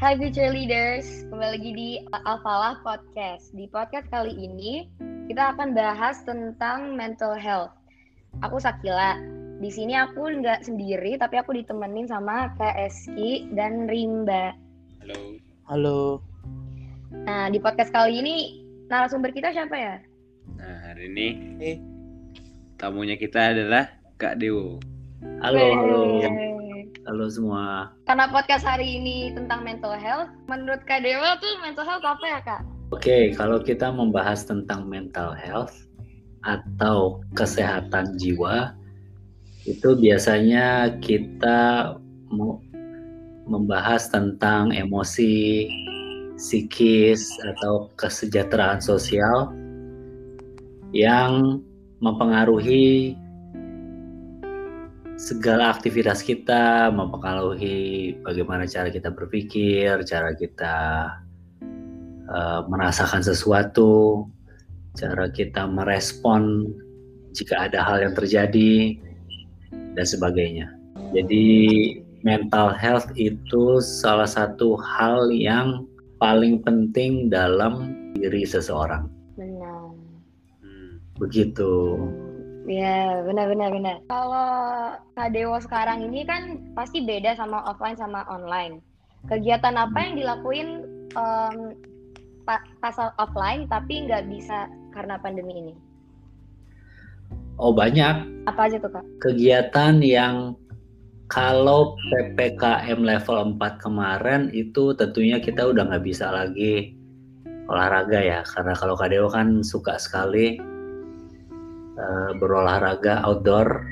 Hai Future Leaders, kembali lagi di Alfalah Podcast. Di podcast kali ini kita akan bahas tentang mental health. Aku Sakila. Di sini aku nggak sendiri, tapi aku ditemenin sama Kak Eski dan Rimba. Halo. Halo. Nah, di podcast kali ini narasumber kita siapa ya? Nah, hari ini Eh. tamunya kita adalah Kak Dewo. Halo, halo. Yeay. Halo semua. Karena podcast hari ini tentang mental health, menurut Kak Dewa tuh mental health apa ya Kak? Oke, kalau kita membahas tentang mental health atau kesehatan jiwa, itu biasanya kita mau membahas tentang emosi, psikis atau kesejahteraan sosial yang mempengaruhi segala aktivitas kita, mempengaruhi bagaimana cara kita berpikir, cara kita uh, merasakan sesuatu, cara kita merespon jika ada hal yang terjadi, dan sebagainya. Jadi, mental health itu salah satu hal yang paling penting dalam diri seseorang. Benar. Hmm. Begitu. Ya, benar-benar benar. Kalau Kak Dewo sekarang ini kan pasti beda sama offline sama online. Kegiatan apa yang dilakuin pa- pas offline tapi nggak bisa karena pandemi ini? Oh, banyak Apa aja tuh Kak? kegiatan yang kalau PPKM level 4 kemarin itu tentunya kita udah nggak bisa lagi olahraga ya karena kalau Kak Dewo kan suka sekali eh, berolahraga outdoor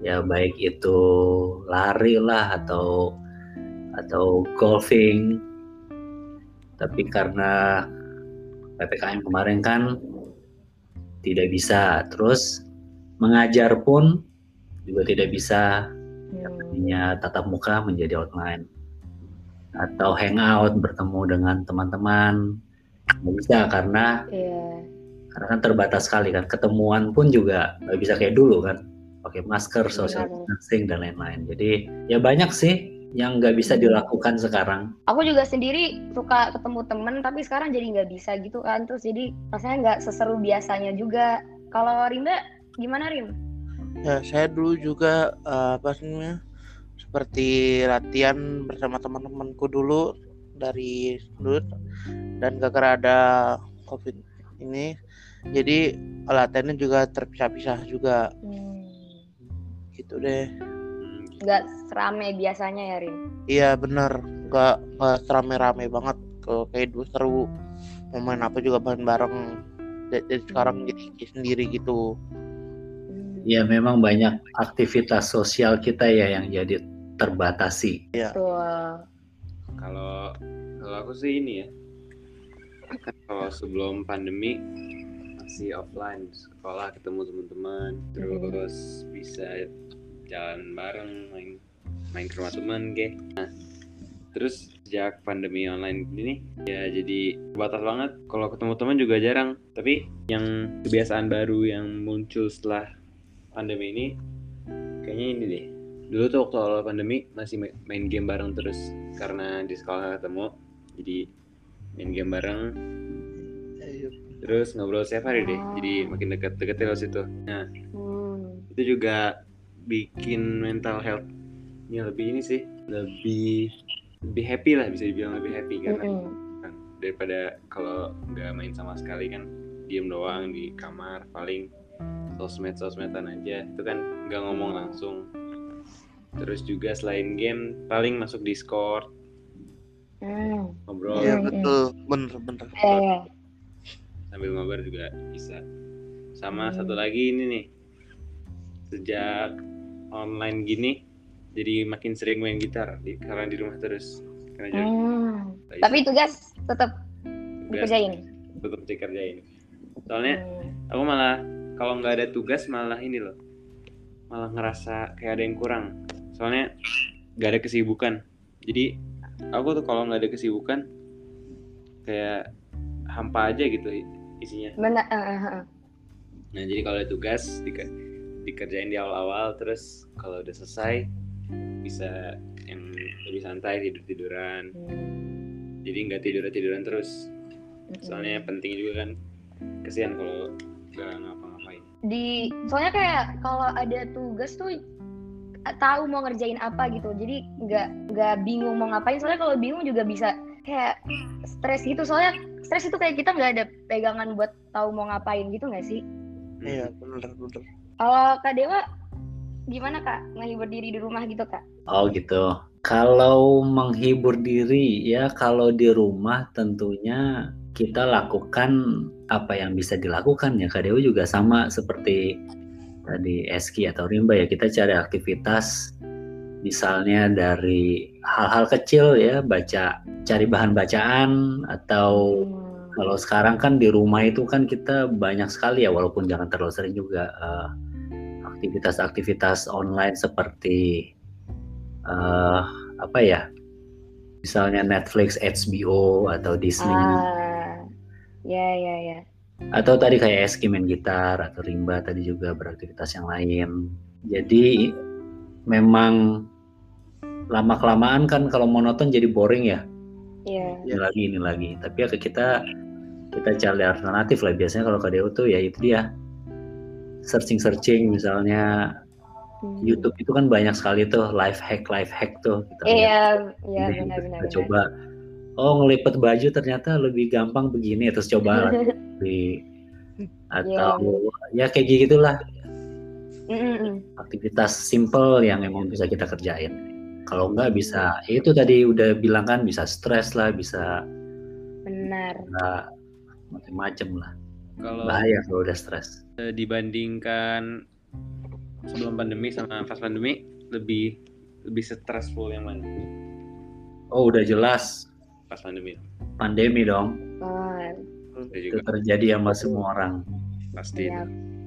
ya baik itu lari lah atau atau golfing. Tapi karena PPKM kemarin kan tidak bisa terus mengajar pun juga tidak bisa. Hmm, tadinya tatap muka menjadi online atau hangout bertemu dengan teman-teman. Nggak bisa karena Iya. Karena kan terbatas sekali kan ketemuan pun juga nggak bisa kayak dulu kan pakai masker social Benar. distancing dan lain-lain jadi ya banyak sih yang nggak bisa dilakukan sekarang Aku juga sendiri suka ketemu temen tapi sekarang jadi nggak bisa gitu kan. Terus jadi rasanya nggak seseru biasanya juga. Kalau Rimba gimana Rim? Ya, saya dulu juga eh, apa sih namanya? Seperti latihan bersama teman-temanku dulu dari dulu dan gara-gara ada Covid ini jadi latihannya juga terpisah-pisah juga Hmm, gitu deh. Hmm. nggak serame biasanya ya Rim? Iya bener, nggak nggak rame-rame banget kalau kayak dulu seru mau main apa juga bareng-bareng. Da- Dari sekarang jadi sendiri gitu. Hmm, ya memang banyak aktivitas sosial kita ya yang jadi terbatasi Betul. Kalau kalau aku sih ini ya. Kalau sebelum pandemi masih offline sekolah ketemu teman-teman terus bisa jalan bareng main main ke rumah teman kayak nah terus sejak pandemi online ini ya jadi terbatas banget. Kalau ketemu teman juga jarang tapi yang kebiasaan baru yang muncul setelah pandemi ini kayaknya ini deh. Dulu tuh waktu awal pandemi masih ma- main game bareng terus karena di sekolah ketemu jadi main game bareng terus ngobrol setiap hari deh. Jadi makin deket deket terus itu nah Hmm, itu juga bikin mental health-nya lebih ini sih lebih lebih happy lah bisa dibilang lebih happy karena mm-mm. kan, daripada kalau nggak main sama sekali kan. Diem doang di kamar paling sosmed sosmedan aja. Itu kan nggak ngomong langsung. Terus juga selain game paling masuk discord. Hmm, ngobrol. Iya Hmm, betul, bener-bener. ya, ya. Sambil ngobrol juga bisa. Sama Hmm. satu lagi ini nih. Sejak online gini jadi makin sering main gitar di, karena di rumah terus. Karena jadi Hmm, Tapi tugas tetap dikerjain. tetap dikerjain. Soalnya Hmm, aku malah kalau nggak ada tugas malah ini loh. Malah ngerasa kayak ada yang kurang. Soalnya nggak ada kesibukan. Jadi aku tuh kalau nggak ada kesibukan kayak hampa aja gitu isinya benar. eh, eh, eh. nah jadi kalau ada tugas di- dikerjain di awal-awal terus kalau udah selesai bisa yang lebih santai tidur tiduran Hmm. jadi nggak tidur tiduran terus Mm-mm. soalnya penting juga kan kesian kalau nggak ngapa-ngapain di soalnya kayak kalau ada tugas tuh tahu mau ngerjain apa gitu jadi nggak nggak bingung mau ngapain soalnya kalau bingung juga bisa kayak stres gitu soalnya stres itu kayak kita nggak ada pegangan buat tahu mau ngapain gitu nggak sih Iya, bener bener. kalau kak Dewa gimana kak ngehibur diri di rumah gitu kak Oh gitu. Kalau menghibur diri ya kalau di rumah tentunya kita lakukan apa yang bisa dilakukan ya. Kak Dewi juga sama seperti tadi Eski atau Rimba ya kita cari aktivitas misalnya dari hal-hal kecil ya baca cari bahan bacaan atau Hmm. kalau sekarang kan di rumah itu kan kita banyak sekali ya walaupun jangan terlalu sering juga eh, aktivitas-aktivitas online seperti eh, apa ya misalnya Netflix, HBO atau Disney. Ah ya ya ya. Atau tadi kayak Eski main gitar atau Rimba tadi juga beraktivitas yang lain. Jadi memang lama kelamaan kan kalau monoton jadi boring ya Iya. ini lagi ini lagi tapi ya kita kita cari alternatif lah biasanya kalau KDU tuh ya itu dia searching searching misalnya Hmm. YouTube itu kan banyak sekali tuh life hack life hack tuh kita. Iya, iya Jadi benar benar. kita benar. coba oh ngelipet baju ternyata lebih gampang begini terus coba lagi atau ya kayak gitulah mm, mm. aktivitas simple yang emang bisa kita kerjain kalau nggak bisa ya itu tadi udah bilang kan bisa stres lah bisa Benar. nggak macem-macem lah. Kalau bahaya kalau udah stres. eh, dibandingkan sebelum pandemi sama pas pandemi lebih lebih stressful yang mana? Oh udah jelas. Pas pandemi. Pandemi dong. Oh, itu juga. terjadi sama semua orang. Pasti. Iya.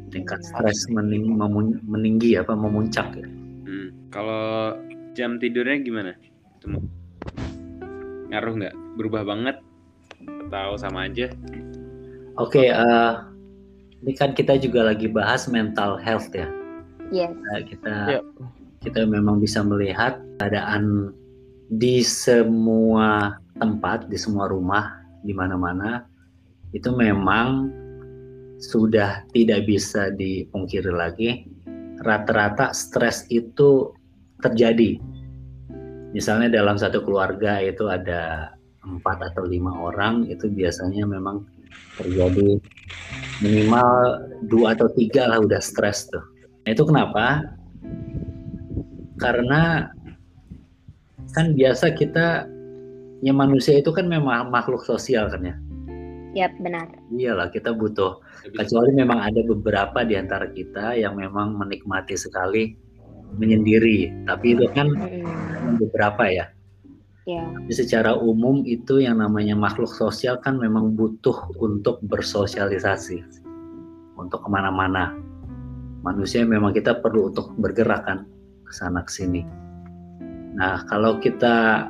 tingkat stres mening- memun- meninggi apa memuncak ya. Hmm. Kalau jam tidurnya gimana? Itu mau- ngaruh nggak? Berubah banget? Atau sama aja? Oke, eh, ini kan kita juga lagi bahas mental health ya. Yes. Nah, kita Iya. kita memang bisa melihat keadaan di semua tempat, di semua rumah, di mana-mana itu memang sudah tidak bisa dipungkiri lagi. Rata-rata stres itu terjadi. Misalnya dalam satu keluarga itu ada empat atau lima orang, itu biasanya memang terjadi minimal dua atau tiga lah udah stres tuh. Nah, itu kenapa? Karena kan biasa kita ya manusia itu kan memang makhluk sosial kan ya. Yap, benar. Iyalah kita butuh kecuali memang ada beberapa di antara kita yang memang menikmati sekali menyendiri. Tapi itu kan Mm, beberapa ya. Ya. Tapi secara umum itu yang namanya makhluk sosial kan memang butuh untuk bersosialisasi, untuk ke mana-mana. Manusia memang kita perlu untuk bergerak kan ke sana ke sini. Nah kalau kita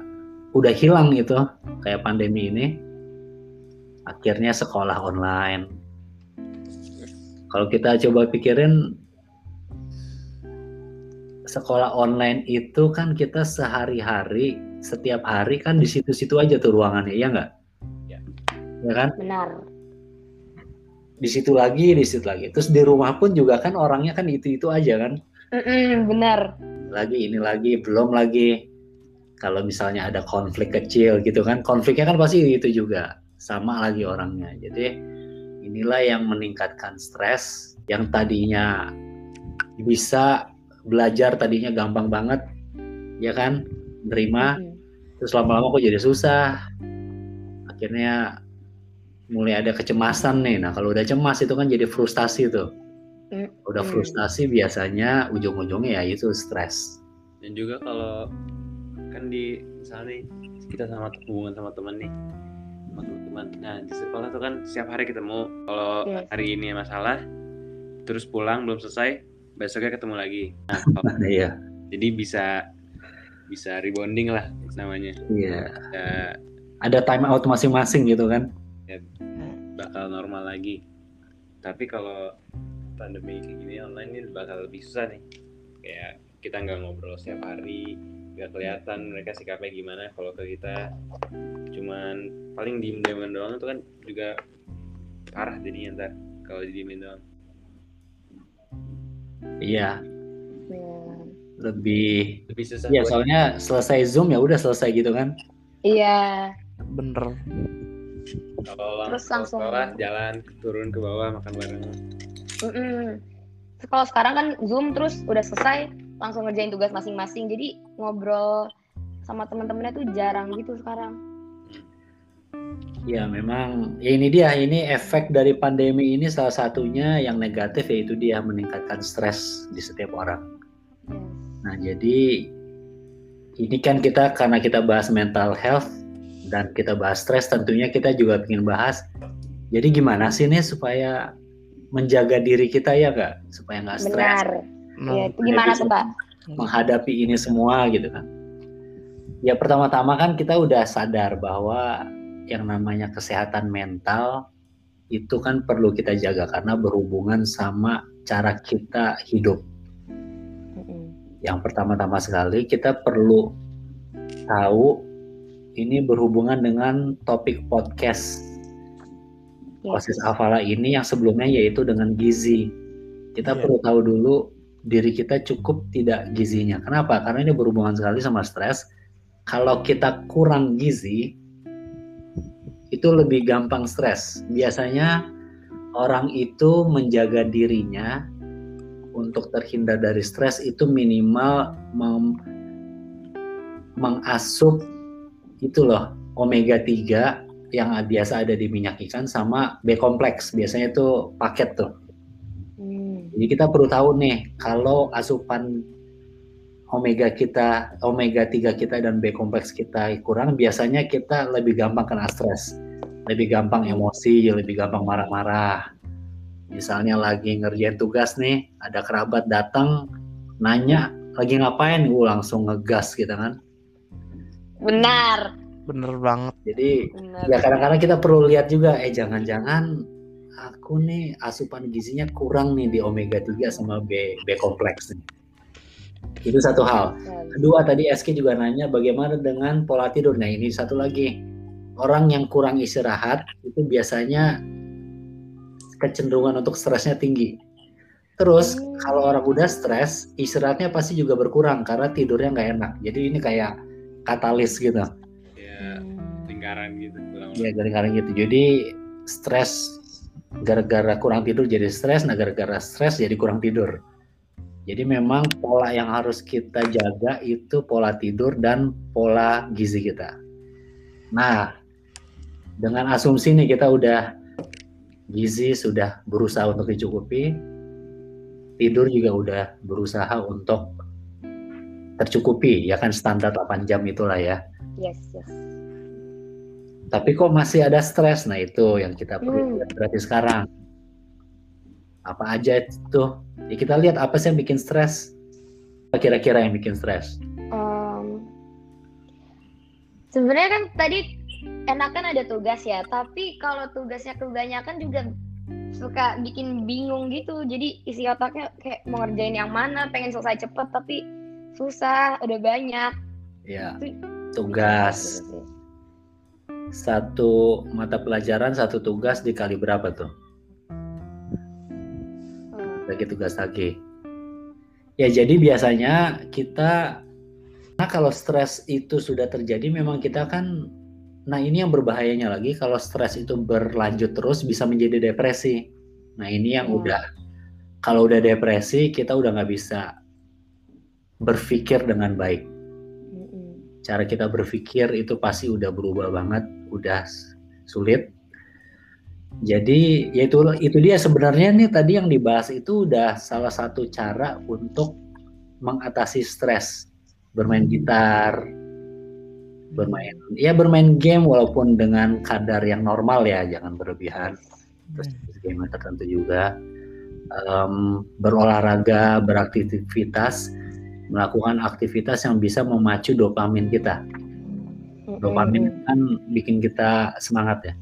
udah hilang itu kayak pandemi ini, akhirnya sekolah online. Kalau kita coba pikirin sekolah online itu kan kita sehari-hari setiap hari kan di situ-situ aja tuh ruangannya, ya nggak? Ya. Ya kan? Benar. Di situ lagi, di situ lagi. Terus di rumah pun juga kan orangnya kan itu-itu aja kan? Mm-mm, benar. Lagi ini lagi, belum lagi. Kalau misalnya ada konflik kecil gitu kan, konfliknya kan pasti itu juga sama lagi orangnya. Jadi inilah yang meningkatkan stres yang tadinya bisa belajar tadinya gampang banget, ya kan? Nerima, Mm. terus lama-lama kok jadi susah akhirnya mulai ada kecemasan nih nah kalau udah cemas itu kan jadi frustasi tuh Mm, udah mm. frustasi biasanya ujung-ujungnya ya itu stres Dan juga kalau kan di misalnya kita sama hubungan sama teman nih sama teman nah di sekolah tuh kan setiap hari ketemu kalau Yes. hari ini masalah terus pulang belum selesai besoknya ketemu lagi. Nah, kalau- iya. Jadi bisa bisa rebonding lah namanya. Iya. Ya, ada time out masing-masing gitu kan? Bakal normal lagi. Tapi kalau pandemi kayak gini online ini bakal lebih susah nih. Kayak kita nggak ngobrol setiap hari nggak kelihatan mereka sikapnya gimana kalau ke kita. Cuman paling diem dieman doang itu kan juga parah jadinya ntar kalau diemin doang Iya, Ya. lebih lebih susah ya buat- soalnya selesai zoom ya udah selesai gitu kan. Iya. bener kalau Terus kalau langsung- sekolah jalan turun ke bawah makan bareng. Terus Kalau sekarang kan Zoom terus udah selesai langsung ngerjain tugas masing-masing. Jadi ngobrol sama teman-temannya tuh jarang gitu sekarang. Ya memang ya ini dia ini efek dari pandemi ini salah satunya yang negatif yaitu dia meningkatkan stres di setiap orang. Nah jadi ini kan kita karena kita bahas mental health dan kita bahas stres tentunya kita juga ingin bahas. Jadi gimana sih nih supaya menjaga diri kita ya nggak supaya nggak stres Benar. Nah, Ya, itu gimana tuh, Pak? menghadapi ini semua gitu kan. Ya pertama-tama kan kita udah sadar bahwa yang namanya kesehatan mental itu kan perlu kita jaga karena berhubungan sama cara kita hidup. Yang pertama-tama sekali kita perlu tahu ini berhubungan dengan topik podcast Yes. Oasis Afala ini yang sebelumnya yaitu dengan gizi. Kita Iya. perlu tahu dulu diri kita cukup tidak gizinya. Kenapa? Karena ini berhubungan sekali sama stres. Kalau kita kurang gizi, itu lebih gampang stres. Biasanya orang itu menjaga dirinya untuk terhindar dari stres itu minimal mem- mengasup itu loh omega 3 yang biasa ada di minyak ikan sama B kompleks biasanya itu paket tuh. Hmm. Jadi kita perlu tahu nih kalau asupan omega kita, omega 3 kita dan B kompleks kita kurang, biasanya kita lebih gampang kena stres, lebih gampang emosi, lebih gampang marah-marah. Misalnya lagi ngerjain tugas nih, ada kerabat datang nanya lagi ngapain, gue langsung ngegas gitu kan. Benar. bener banget Jadi Benar. ya kadang-kadang kita perlu lihat juga eh jangan-jangan aku nih asupan gizinya kurang nih di omega 3 sama B B kompleks nih. Itu satu hal. Kedua tadi SK juga nanya bagaimana dengan pola tidur. Nah, ini satu lagi. Orang yang kurang istirahat itu biasanya kecenderungan untuk stresnya tinggi. Terus Hmm. kalau orang udah stres, istirahatnya pasti juga berkurang karena tidurnya nggak enak. Jadi ini kayak katalis gitu. ya lingkaran gitu ulang Ya gara-gara gitu. Jadi stres gara-gara kurang tidur jadi stres, nah gara-gara stres jadi kurang tidur. Jadi memang pola yang harus kita jaga itu pola tidur dan pola gizi kita. Nah, dengan asumsi nih kita udah gizi sudah berusaha untuk dicukupi, tidur juga udah berusaha untuk tercukupi, ya kan standar 8 jam itulah ya. Yes, yes. Tapi kok masih ada stres? Nah itu yang kita perlu Hmm. berarti sekarang. Apa aja itu? Ya kita lihat apa sih yang bikin stres? Apa Kira-kira yang bikin stres? Em, Sebenarnya kan tadi enakan ada tugas ya, tapi kalau tugasnya kebanyakan juga suka bikin bingung gitu. Jadi isi otaknya kayak mau ngerjain yang mana, pengen selesai cepet tapi susah, udah banyak. Ya, Itu- tugas satu mata pelajaran satu tugas dikali berapa tuh? Hmm. Bagi tugas lagi. Ya jadi biasanya kita Nah kalau stres itu sudah terjadi memang kita kan Nah ini yang berbahayanya lagi kalau stres itu berlanjut terus bisa menjadi depresi. Nah ini yang Hmm. udah kalau udah depresi kita udah nggak bisa berpikir dengan baik. Mm-mm. Cara kita berpikir itu pasti udah berubah banget, udah sulit. Jadi ya itu itu dia sebenarnya nih tadi yang dibahas itu udah salah satu cara untuk mengatasi stres. Bermain gitar, bermain ya bermain game walaupun dengan kadar yang normal ya, jangan berlebihan. Terus game tertentu juga Em, berolahraga, beraktivitas, melakukan aktivitas yang bisa memacu dopamin kita. Dopamin kan bikin kita semangat ya.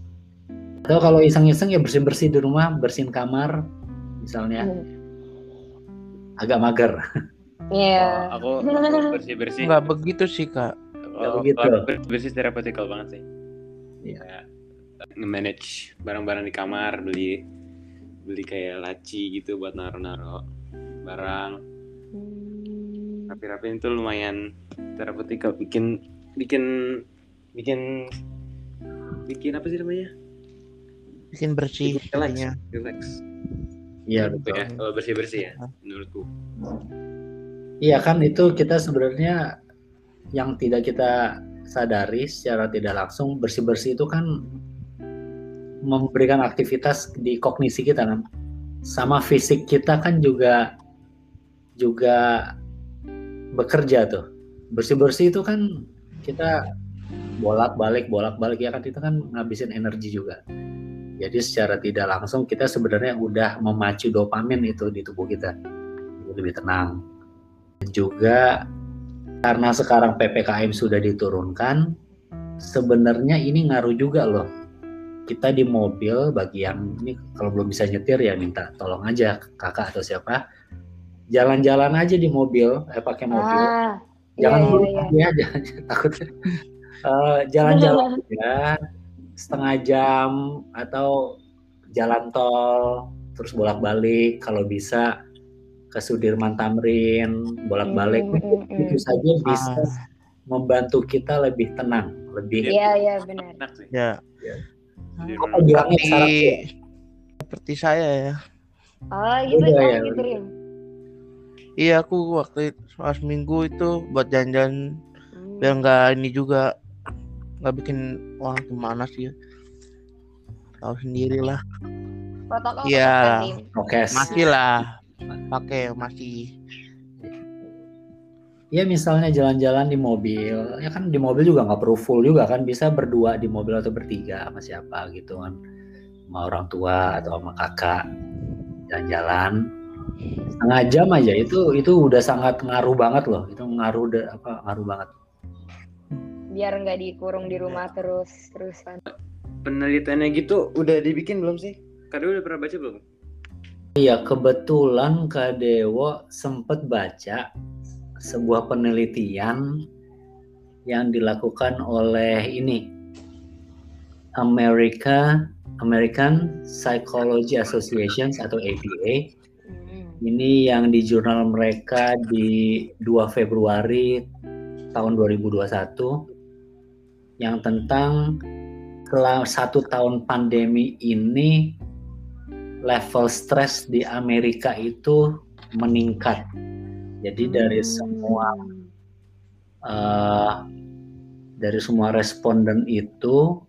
Atau kalau iseng-iseng ya bersih-bersih di rumah, bersihin kamar, misalnya Mm. agak mager. Iya. Kalau aku, aku bersih bersih nggak begitu sih kak kalau begitu. kalau bersih bersih therapeutikal banget sih Iya. Kayak nge-manage barang-barang di kamar beli beli kayak laci gitu buat naruh-naruh barang Hmm. rapi-rapiin itu lumayan terapeutikal bikin bikin bikin bikin apa sih namanya bikin bersih relax relax Iya Menurutku betul. ya kalau bersih bersih ya menurutku Iya kan itu kita sebenarnya yang tidak kita sadari secara tidak langsung bersih-bersih itu kan memberikan aktivitas di kognisi kita kan. Sama fisik kita kan juga juga bekerja tuh. Bersih-bersih itu kan kita bolak-balik bolak-balik ya kan itu kan ngabisin energi juga. Jadi secara tidak langsung kita sebenarnya udah memacu dopamin itu di tubuh kita. Jadi lebih tenang juga karena sekarang PPKM sudah diturunkan, sebenarnya ini ngaruh juga loh. Kita di mobil bagi yang ini kalau belum bisa nyetir ya minta tolong aja kakak atau siapa. Jalan-jalan aja di mobil, eh pakai mobil. Ah, jangan iya, iya, ya, jangan takut. Eh, jalan-jalan aja setengah jam atau jalan tol terus bolak-balik. Kalau bisa ke Sudirman Tamrin bolak-balik. Mm, mm, mm, itu mm. saja bisa Ah, membantu kita lebih tenang lebih Iya, iya benar. ya. Apa bilangnya seperti ya? seperti saya ya. Oh, gitu Udah, ya, gitu iya aku waktu itu pas minggu itu buat jalan-jalan Hmm. biar nggak ini juga nggak bikin wah gimana sih tahu sendiri lah Protokol Iya. Rim. prokes masih lah. Pakai masih. Ya misalnya jalan-jalan di mobil. Ya kan di mobil juga nggak perlu full juga kan. Bisa berdua di mobil atau bertiga sama siapa gitu kan. Sama orang tua atau sama kakak. Jalan-jalan. Setengah jam aja. Itu itu udah sangat ngaruh banget loh. Itu ngaruh de, apa ngaruh banget Biar nggak dikurung di rumah terus terusan. penelitiannya gitu udah dibikin belum sih Kado udah pernah baca belum Iya, kebetulan Kak Dewo sempat baca sebuah penelitian yang dilakukan oleh ini America American Psychology Association atau APA. Hmm. Ini yang di jurnal mereka di 2 Februari tahun 2021 yang tentang selama satu tahun pandemi ini level stres di Amerika itu meningkat. Jadi dari semua eh, dari semua responden itu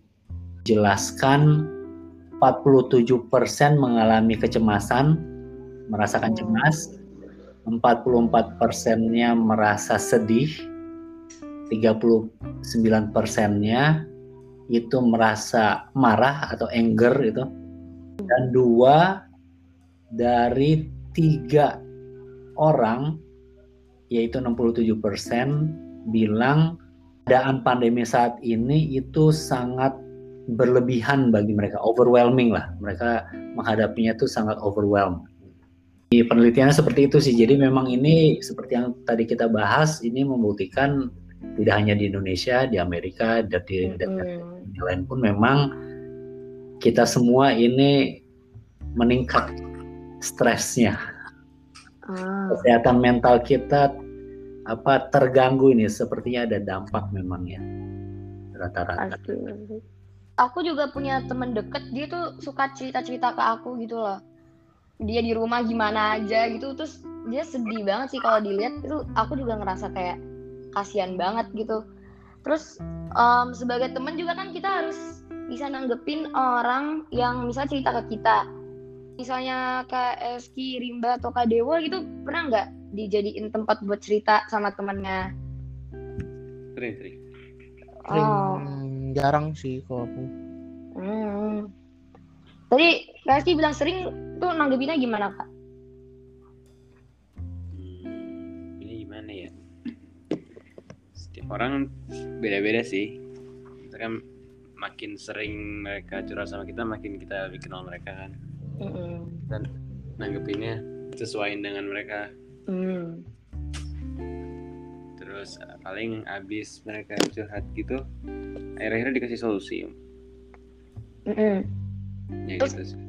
jelaskan 47% mengalami kecemasan, merasakan cemas, 44 persennya merasa sedih, 39 persennya itu merasa marah atau anger itu, dan dua dari tiga orang yaitu 67 persen bilang keadaan pandemi saat ini itu sangat berlebihan bagi mereka, overwhelming lah. Mereka menghadapinya itu sangat overwhelmed. Penelitiannya seperti itu sih. Jadi memang ini seperti yang tadi kita bahas, ini membuktikan tidak hanya di Indonesia, di Amerika, dan di yang lain pun memang kita semua ini meningkat stresnya. Ah. Kesehatan mental kita apa terganggu ini sepertinya ada dampak memang ya rata-rata. Aku juga punya temen deket, dia tuh suka cerita-cerita ke aku gitu loh. Dia di rumah gimana aja gitu, terus dia sedih banget sih kalau dilihat itu. Aku juga ngerasa kayak kasihan banget gitu. Terus em, sebagai temen juga kan kita harus bisa nanggepin orang yang misalnya cerita ke kita. Misalnya Kak Eski, Rimba, atau Kak Dewa gitu pernah nggak dijadiin tempat buat cerita sama temennya? sering sering sering Oh. jarang sih kalau aku Hmm. Tadi Kak Esti bilang sering tuh nanggepinnya gimana kak? Hmm, ini gimana ya orang beda-beda sih kita kan makin sering mereka curhat sama kita makin kita lebih kenal mereka kan Mm-mm. nanggepinnya sesuai dengan mereka Hmm. terus eh, paling abis mereka curhat gitu akhir-akhirnya dikasih solusi Mm-mm. ya Terus- gitu sih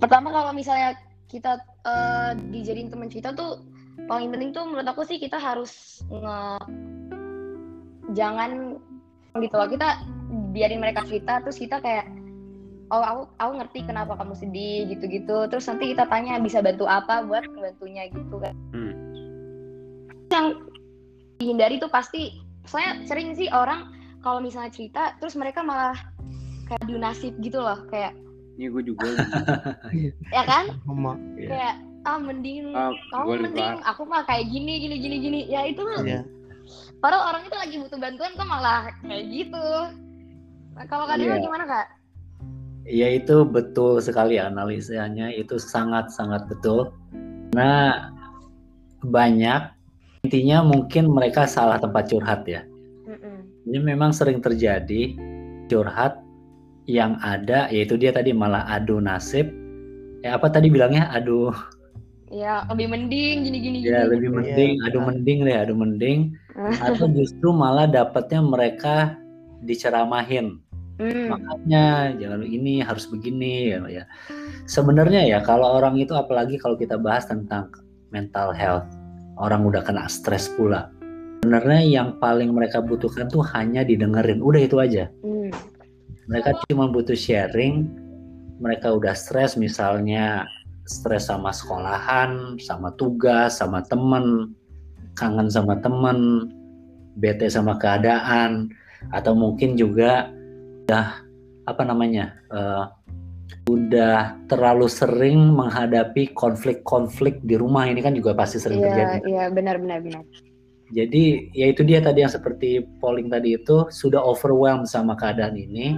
Pertama kalau misalnya kita eh, dijadiin teman cerita tuh paling penting tuh menurut aku sih kita harus nge jangan gitu loh. Kita biarin mereka cerita terus kita kayak oh aku aku ngerti kenapa kamu sedih gitu-gitu. Terus nanti kita tanya bisa bantu apa buat bantunya gitu kan. Hmm. yang dihindari tuh pasti saya sering sih orang kalau misalnya cerita terus mereka malah kayak adu nasib gitu loh kayak ini gue juga ya kan? Sama. Iya. kayak ah mending Ah, kamu mending aku mah kayak gini gini gini gini. Ya itu Iya. Padahal orang itu lagi butuh bantuan kok malah kayak gitu Nah, kalau kak Dewa Iya. gimana kak Ya itu betul sekali analisanya itu sangat-sangat betul. Nah banyak intinya mungkin mereka salah tempat curhat ya. Mm-mm. Ini memang sering terjadi curhat yang ada yaitu dia tadi malah adu nasib. Ya apa tadi bilangnya adu ya lebih mending gini gini ya gini lebih Iya, mending adu benar. mending deh adu mending atau justru malah dapatnya mereka diceramahin Hmm, makanya jangan ini harus begini ya, ya. Sebenarnya ya kalau orang itu apalagi kalau kita bahas tentang mental health, orang udah kena stres pula. Sebenarnya yang paling mereka butuhkan tuh hanya didengerin, udah itu aja. hmm, Mereka cuma butuh sharing. Mereka udah stres misalnya stres sama sekolahan, sama tugas, sama temen, kangen sama temen, bete sama keadaan, atau mungkin juga udah apa namanya eh, udah terlalu sering menghadapi konflik-konflik di rumah ini kan juga pasti sering iya terjadi. iya benar benar benar Jadi ya itu dia tadi yang seperti polling tadi itu sudah overwhelmed sama keadaan ini.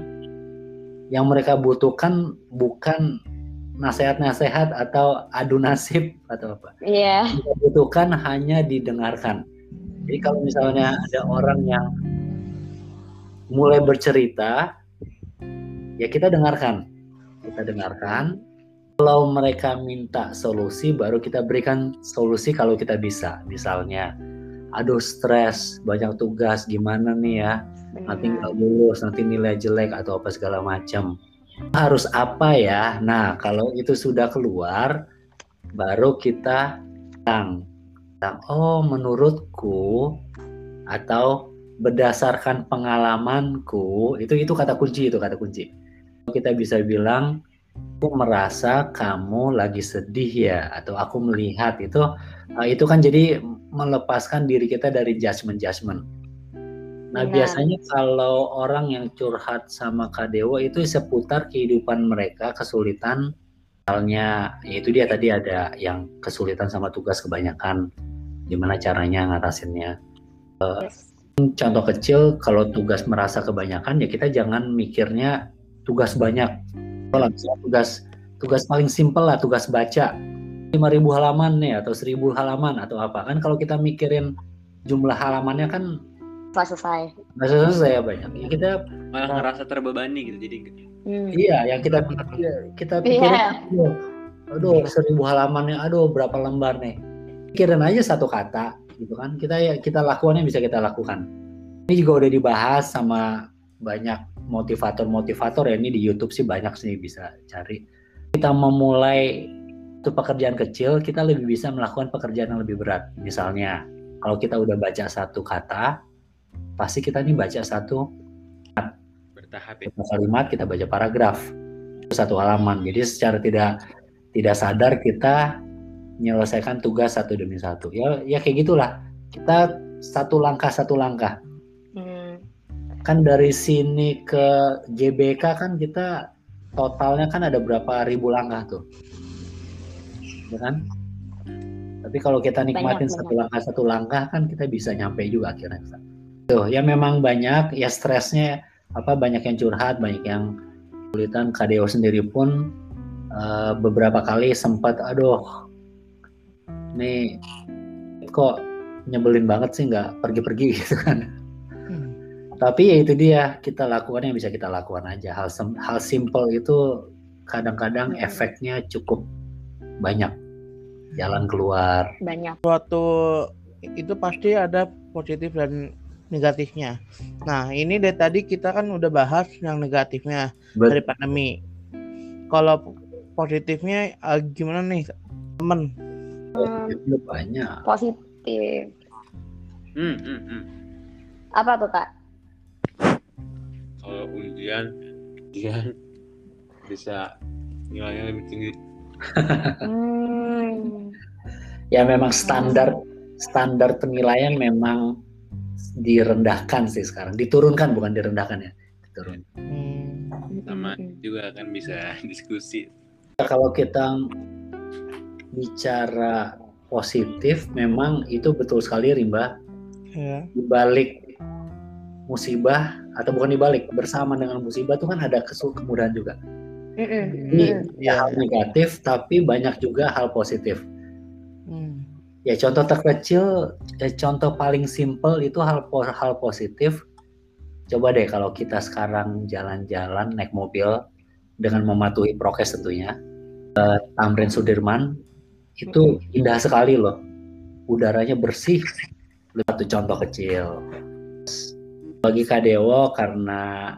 Yang mereka butuhkan bukan nasihat-nasihat atau adu nasib atau apa. iya Yang mereka butuhkan hanya didengarkan. Jadi kalau misalnya ada orang yang mulai bercerita, ya kita dengarkan. Kita dengarkan. Kalau mereka minta solusi, baru kita berikan solusi kalau kita bisa. Misalnya, aduh stres, banyak tugas, gimana nih ya? Nanti nggak lulus, nanti nilai jelek atau apa segala macam. Harus apa ya? Nah, kalau itu sudah keluar, baru kita bilang, bilang, oh menurutku atau berdasarkan pengalamanku, itu itu kata kunci itu kata kunci. Kita bisa bilang, aku merasa kamu lagi sedih ya, atau aku melihat itu, eh, itu kan jadi melepaskan diri kita dari judgement-judgement. Nah Benar. biasanya kalau orang yang curhat sama Kak Dewo itu seputar kehidupan mereka kesulitan misalnya ya itu dia tadi ada yang kesulitan sama tugas kebanyakan. Gimana caranya ngatasinnya? Yes. contoh kecil kalau tugas merasa kebanyakan ya kita jangan mikirnya tugas banyak. Kalau tugas tugas paling simpel lah tugas baca. 5000 halaman nih atau 1000 halaman atau apa. Kan kalau kita mikirin jumlah halamannya kan Setelah selesai nggak selesai ya banyak ya kita malah ngerasa terbebani gitu jadi Hmm. Iya, yang kita pikir, kita Iya. aduh, aduh seribu halamannya, aduh berapa lembar nih. Pikirin aja satu kata, gitu kan. Kita ya kita lakukan yang bisa kita lakukan. Ini juga udah dibahas sama banyak motivator-motivator ya. Ini di YouTube sih banyak sih bisa cari. Kita memulai itu pekerjaan kecil, kita lebih bisa melakukan pekerjaan yang lebih berat. Misalnya, kalau kita udah baca satu kata, pasti kita nih baca satu bertahap ya. Satu kalimat kita baca paragraf. Satu halaman. Jadi secara tidak tidak sadar kita menyelesaikan tugas satu demi satu. Ya ya kayak gitulah. Kita satu langkah satu langkah. Hmm. kan dari sini ke GBK kan kita totalnya kan ada berapa ribu langkah tuh? Ya kan? Tapi kalau kita nikmatin Banyak, satu langkah satu langkah kan kita bisa nyampe juga akhirnya tuh ya memang banyak ya stresnya apa banyak yang curhat banyak yang kesulitan. KDO sendiri pun eh, beberapa kali sempat aduh nih kok nyebelin banget sih nggak pergi-pergi gitu kan. Tapi ya itu dia kita lakukan yang bisa kita lakukan aja. Hal sem- hal simple itu kadang-kadang Hmm. efeknya cukup banyak. Jalan keluar. Banyak. Suatu itu pasti ada positif dan negatifnya. Nah, ini dari tadi kita kan udah bahas yang negatifnya Bet- dari pandemi. Kalau positifnya eh, gimana nih, temen? Itu banyak. positif. Hmm, hmm, hmm. Apa tuh kak? Kalau ujian, ujian bisa nilainya lebih tinggi. Hmm. Ya memang standar standar penilaian memang direndahkan sih sekarang. Diturunkan bukan direndahkan ya. Diturun. Hmm, Sama juga kan bisa diskusi. Kalau kita bicara positif, memang itu betul sekali Rimba. ya. Di balik musibah atau bukan dibalik bersama dengan musibah itu kan ada kesul kemudahan juga. Ini Mm-mm. ya hal negatif tapi banyak juga hal positif. Hmm, Ya contoh terkecil, eh, contoh paling simple itu hal hal positif. Coba deh kalau kita sekarang jalan-jalan naik mobil dengan mematuhi prokes tentunya. Eh, Tamrin Sudirman itu indah sekali loh. Udaranya bersih. Satu contoh kecil. Bagi Kadewo karena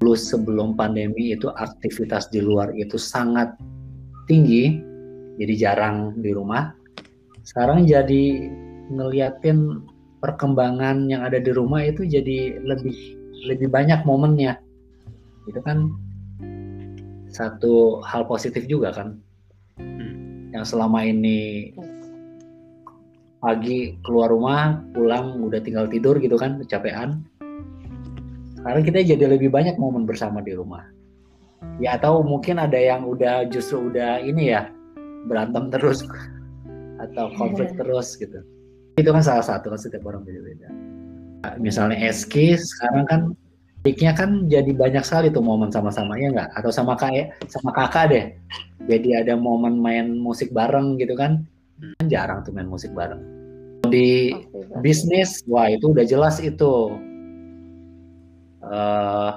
dulu sebelum pandemi itu aktivitas di luar itu sangat tinggi, jadi jarang di rumah sekarang jadi ngeliatin perkembangan yang ada di rumah itu jadi lebih lebih banyak momennya. Itu kan satu hal positif juga kan. Yang selama ini pagi keluar rumah pulang udah tinggal tidur gitu kan kecapean. Sekarang kita jadi lebih banyak momen bersama di rumah. Ya atau mungkin ada yang udah justru udah ini ya berantem terus atau konflik terus gitu. Itu kan salah satu kan setiap orang beda-beda. Misalnya Eski sekarang kan peaknya kan jadi banyak sekali tuh momen sama-sama ya nggak? Atau sama kayak sama kakak deh. Jadi ada momen main musik bareng gitu kan? Kan jarang tuh main musik bareng. Di bisnis wah itu udah jelas itu. Eh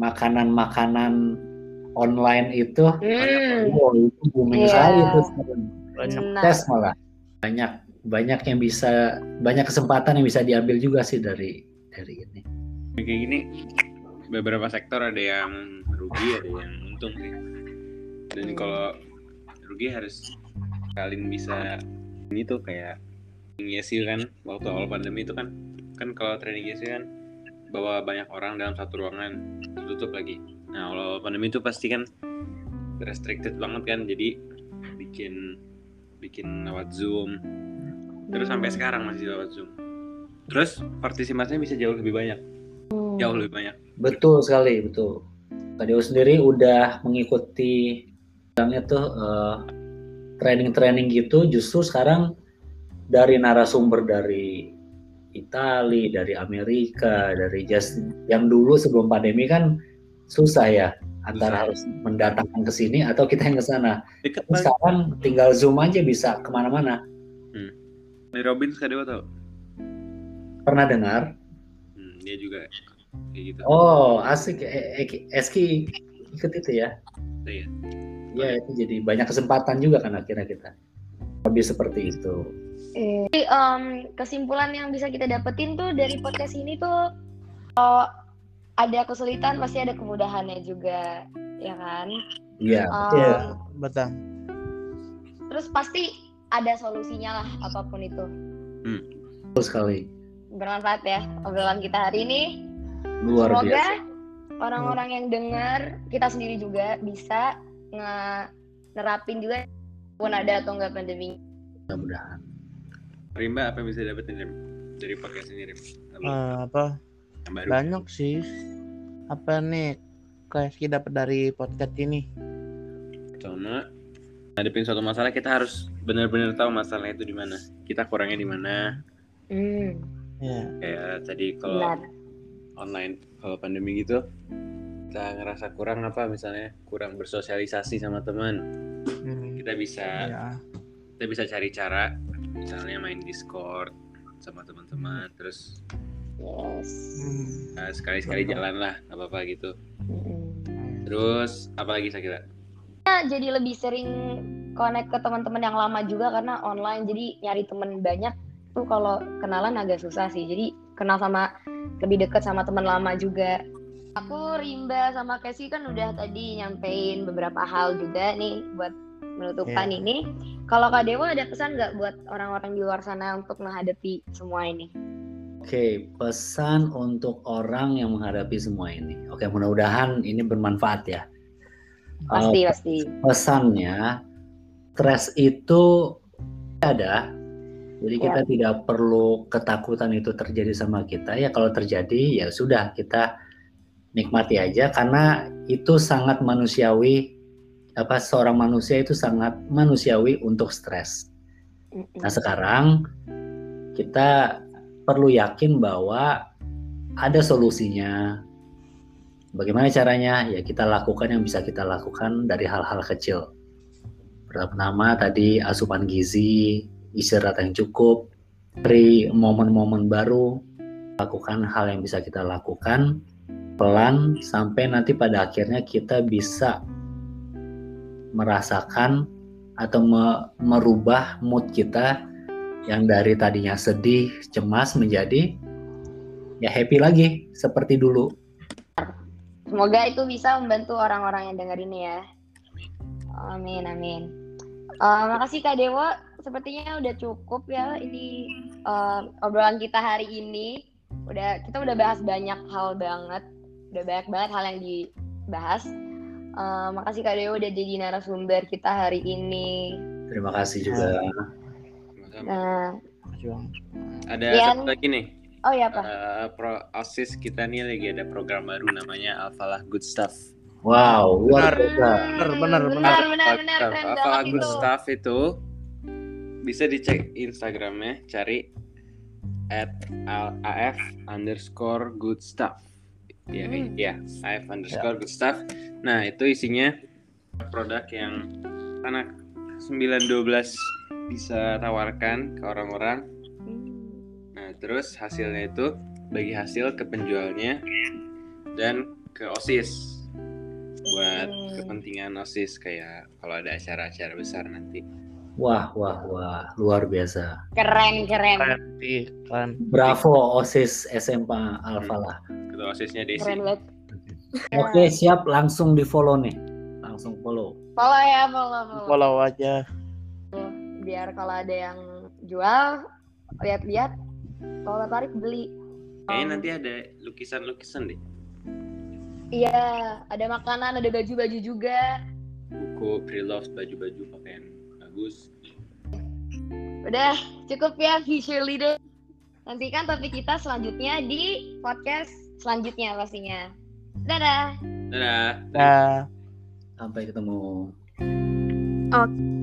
makanan-makanan online itu wow, itu booming Iya. sekali itu. Nah, tes malah banyak banyak yang bisa banyak kesempatan yang bisa diambil juga sih dari dari ini Kayak gini, beberapa sektor ada yang rugi, ada yang untung sih. Dan Hmm. kalau rugi harus kalian bisa ini tuh kayak Yesi kan waktu awal pandemi itu kan kan kalau training Yesi kan bawa banyak orang dalam satu ruangan tutup lagi. Nah awal pandemi itu pasti kan restricted banget kan jadi bikin bikin lewat zoom. Terus sampai sekarang masih lewat zoom. Terus partisipasinya bisa jauh lebih banyak. Jauh lebih banyak. Betul sekali betul. Kadeo sendiri udah mengikuti bilangnya tuh eh, training-training gitu justru sekarang dari narasumber dari Itali, dari Amerika, dari just yang dulu sebelum pandemi kan susah ya antara Susah. harus mendatangkan ke sini atau kita yang ke sana. Sekarang tinggal zoom aja bisa ke mana-mana. dari Robin Skadewa tau Pernah dengar? hmm, dia juga kayak gitu Oh asik, E- E- Eski ikut itu ya? Iya. Ya itu jadi banyak kesempatan juga kan akhirnya kita. Lebih seperti itu. Eh, Jadi, em, kesimpulan yang bisa kita dapetin tuh dari podcast ini tuh kalau ada kesulitan pasti ada kemudahannya juga, ya kan? Iya. Em, Iya, betul. Terus pasti ada solusinya lah apa pun itu. Betul sekali. Bermanfaat ya obrolan kita hari ini. Luar Semoga biasa. orang-orang yang dengar kita sendiri juga bisa nge- nerapin juga pun ada atau enggak pandemi. Mudah-mudahan. Rimba apa yang bisa dapetin Rim? dari podcast ini Rim Apa Eh, apa yang baru banyak sih apa nih kayak kita dapat dari podcast ini Pertama, ngadepin suatu masalah kita harus benar-benar tahu masalahnya itu di mana. Kita kurangnya di mana. Hmm, ya Kayak tadi kalau benar. online, kalau pandemi gitu, kita ngerasa kurang apa misalnya kurang bersosialisasi sama teman. Hmm, Kita bisa ya kita bisa cari cara, misalnya main Discord sama teman-teman, terus Yes. Hmm, eh, sekali-sekali jalan lah, nggak apa-apa gitu. Mm-mm. Terus apa lagi saya kira? Nah, jadi lebih sering connect ke teman-teman yang lama juga karena online jadi nyari temen banyak tuh kalau kenalan agak susah sih. Jadi kenal sama lebih dekat sama teman lama juga. Aku Rimba sama Casey kan udah tadi nyampein beberapa hal juga nih buat menutupan Iya. ini. Kalau Kak Dewa ada pesan nggak buat orang-orang di luar sana untuk menghadapi semua ini? Oke, pesan untuk orang yang menghadapi semua ini. Oke, mudah-mudahan ini bermanfaat ya. Pasti Eh, pasti. pesannya, stres itu ada. Jadi Ya. kita tidak perlu ketakutan itu terjadi sama kita. Ya kalau terjadi ya sudah kita nikmati aja karena itu sangat manusiawi. Apa seorang manusia itu sangat manusiawi untuk stres. Nah sekarang kita perlu yakin bahwa ada solusinya. Bagaimana caranya? Ya kita lakukan yang bisa kita lakukan dari hal-hal kecil. Pertama tadi asupan gizi, istirahat yang cukup, beri momen-momen baru, lakukan hal yang bisa kita lakukan pelan sampai nanti pada akhirnya kita bisa merasakan atau me- merubah mood kita yang dari tadinya sedih, cemas menjadi ya happy lagi seperti dulu. Semoga itu bisa membantu orang-orang yang denger ini ya. Amin, amin. Eh, makasih Kak Dewa, sepertinya udah cukup ya ini eh, obrolan kita hari ini. Udah kita udah bahas banyak hal banget, udah banyak banget hal yang dibahas. Eh, makasih Kak Dewa udah jadi narasumber kita hari ini. Terima kasih juga. Nah, Ada Rian. satu lagi nih. oh ya Pak. Eh, pro OSIS kita nih lagi ada program baru namanya Alfalah Good Stuff. Wow, Benar. Benar, benar, benar, benar. Alfalah Good itu. Stuff itu bisa dicek Instagramnya, cari at af underscore good stuff. Ya, Hmm. ya, af underscore good stuff. Nah, itu isinya produk yang anak 912 bisa tawarkan ke orang-orang Nah, terus hasilnya itu bagi hasil ke penjualnya dan ke OSIS buat kepentingan OSIS kayak kalau ada acara-acara besar nanti. Wah, wah, wah, luar biasa. Keren, keren. Keren. Bravo OSIS SMA Alfalah. Ketua OSISnya Desi. Keren banget. Oke, siap langsung di follow nih. Langsung follow. Follow ya, follow, follow. Follow aja. Biar kalau ada yang jual lihat-lihat kalau tertarik beli Kayaknya Um, nanti ada lukisan-lukisan deh. iya ada makanan ada baju-baju juga Buku, pre-love, baju-baju pakaian bagus. udah cukup ya future leader nantikan topik kita selanjutnya di podcast selanjutnya pastinya dadah Dadah. Nah. Sampai ketemu. Oke.